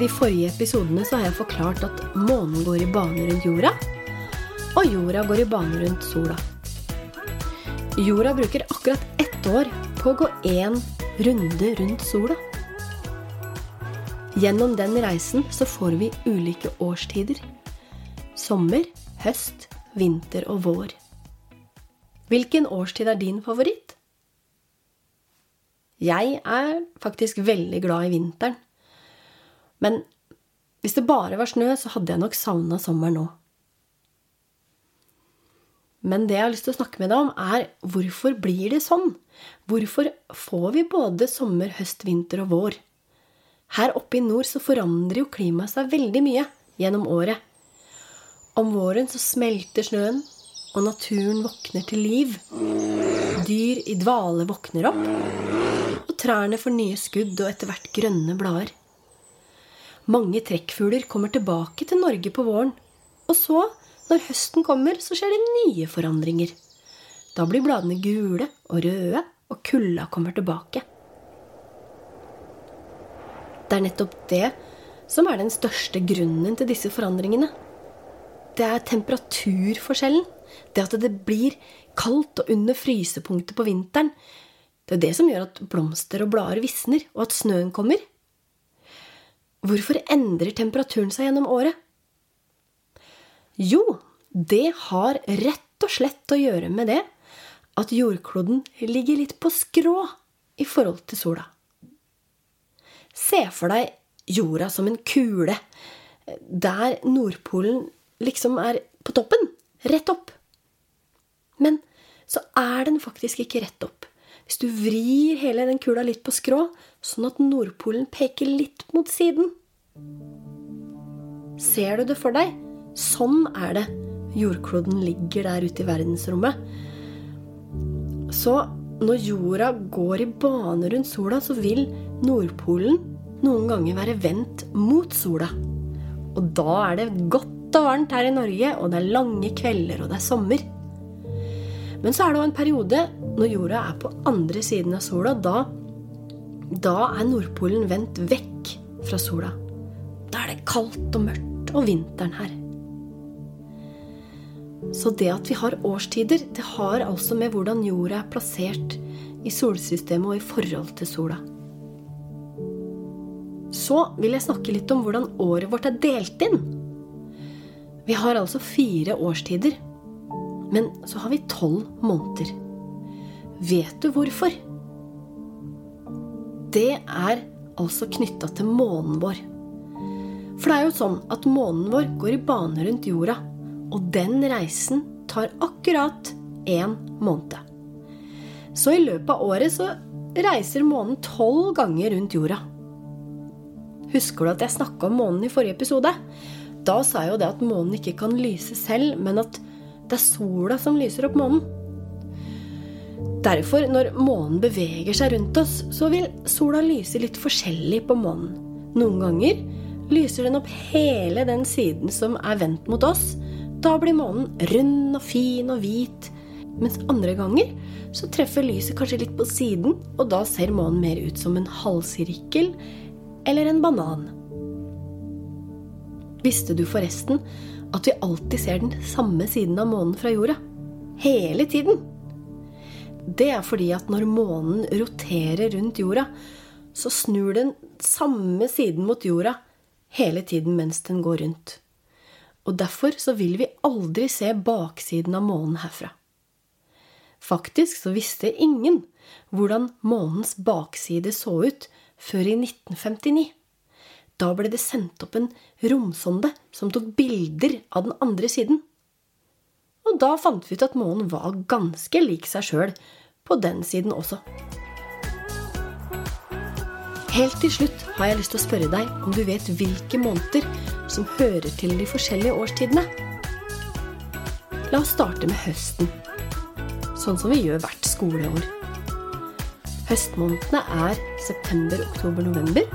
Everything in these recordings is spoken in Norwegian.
De forrige episodene så har jeg forklart at månen går i bane rundt jorda, og jorda går i bane rundt sola. Jorda bruker akkurat ett år på å gå én runde rundt sola. Gjennom den reisen så får vi ulike årstider. Sommer, høst, vinter og vår. Hvilken årstid er din favoritt? Jeg er faktisk veldig glad i vinteren. Men hvis det bare var snø, så hadde jeg nok savna sommeren nå. Men det jeg har lyst til å snakke med deg om, er hvorfor blir det sånn? Hvorfor får vi både sommer, høst, vinter og vår? Her oppe i nord så forandrer jo klimaet seg veldig mye gjennom året. Om våren så smelter snøen, og naturen våkner til liv. Dyr i dvale våkner opp, og trærne får nye skudd og etter hvert grønne blader. Mange trekkfugler kommer tilbake til Norge på våren. Og så, når høsten kommer, så skjer det nye forandringer. Da blir bladene gule og røde, og kulda kommer tilbake. Det er nettopp det som er den største grunnen til disse forandringene. Det er temperaturforskjellen. Det at det blir kaldt og under frysepunktet på vinteren. Det er det som gjør at blomster og blader visner, og at snøen kommer. Hvorfor endrer temperaturen seg gjennom året? Jo, det har rett og slett å gjøre med det at jordkloden ligger litt på skrå i forhold til sola. Se for deg jorda som en kule, der Nordpolen liksom er på toppen, rett opp. Men så er den faktisk ikke rett opp. Hvis du vrir hele den kula litt på skrå, sånn at Nordpolen peker litt mot siden. Ser du det for deg? Sånn er det. Jordkloden ligger der ute i verdensrommet. Så når jorda går i bane rundt sola, så vil Nordpolen noen ganger være vendt mot sola. Og da er det godt og varmt her i Norge, og det er lange kvelder, og det er sommer. Men så er det òg en periode når jorda er på andre siden av sola. Da, da er Nordpolen vendt vekk fra sola. Er det kaldt og mørkt og vinteren her. Så det at vi har årstider, det har altså med hvordan jorda er plassert i solsystemet og i forhold til sola. Så vil jeg snakke litt om hvordan året vårt er delt inn. Vi har altså fire årstider. Men så har vi tolv måneder. Vet du hvorfor? Det er altså knytta til månen vår. For det er jo sånn at månen vår går i bane rundt jorda. Og den reisen tar akkurat én måned. Så i løpet av året så reiser månen tolv ganger rundt jorda. Husker du at jeg snakka om månen i forrige episode? Da sa jeg jo det at månen ikke kan lyse selv, men at det er sola som lyser opp månen. Derfor, når månen beveger seg rundt oss, så vil sola lyse litt forskjellig på månen. Noen ganger lyser den opp hele den siden som er vendt mot oss. Da blir månen rund og fin og hvit. Mens andre ganger så treffer lyset kanskje litt på siden, og da ser månen mer ut som en halvsirkel eller en banan. Visste du forresten at vi alltid ser den samme siden av månen fra jorda? Hele tiden! Det er fordi at når månen roterer rundt jorda, så snur den samme siden mot jorda hele tiden mens den går rundt. Og derfor så vil vi aldri se baksiden av månen herfra. Faktisk så visste ingen hvordan månens bakside så ut før i 1959. Da ble det sendt opp en romsonde som tok bilder av den andre siden. Og da fant vi ut at månen var ganske lik seg sjøl på den siden også. Helt til slutt har jeg lyst til å spørre deg om du vet hvilke måneder som hører til de forskjellige årstidene. La oss starte med høsten, sånn som vi gjør hvert skoleår. Høstmånedene er september, oktober, november.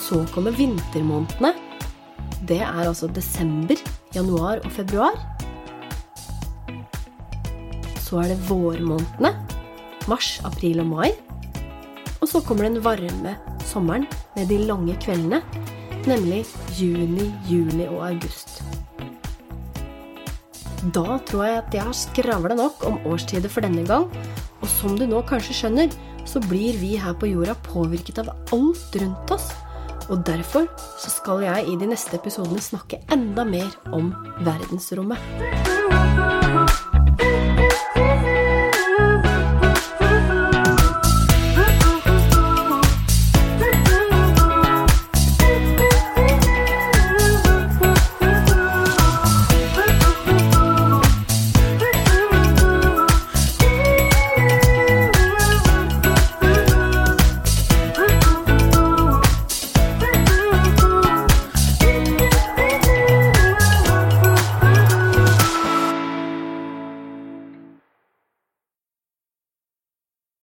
Så kommer vintermånedene. Det er altså desember, januar og februar. Så er det vårmånedene. Mars, april og mai. Og så kommer den varme sommeren med de lange kveldene. nemlig juni, juli og august. Da tror jeg at jeg har skravla nok om årstider for denne gang, og som du nå kanskje skjønner, så blir vi her på jorda påvirket av alt rundt oss. Og derfor så skal jeg i de neste episodene snakke enda mer om verdensrommet.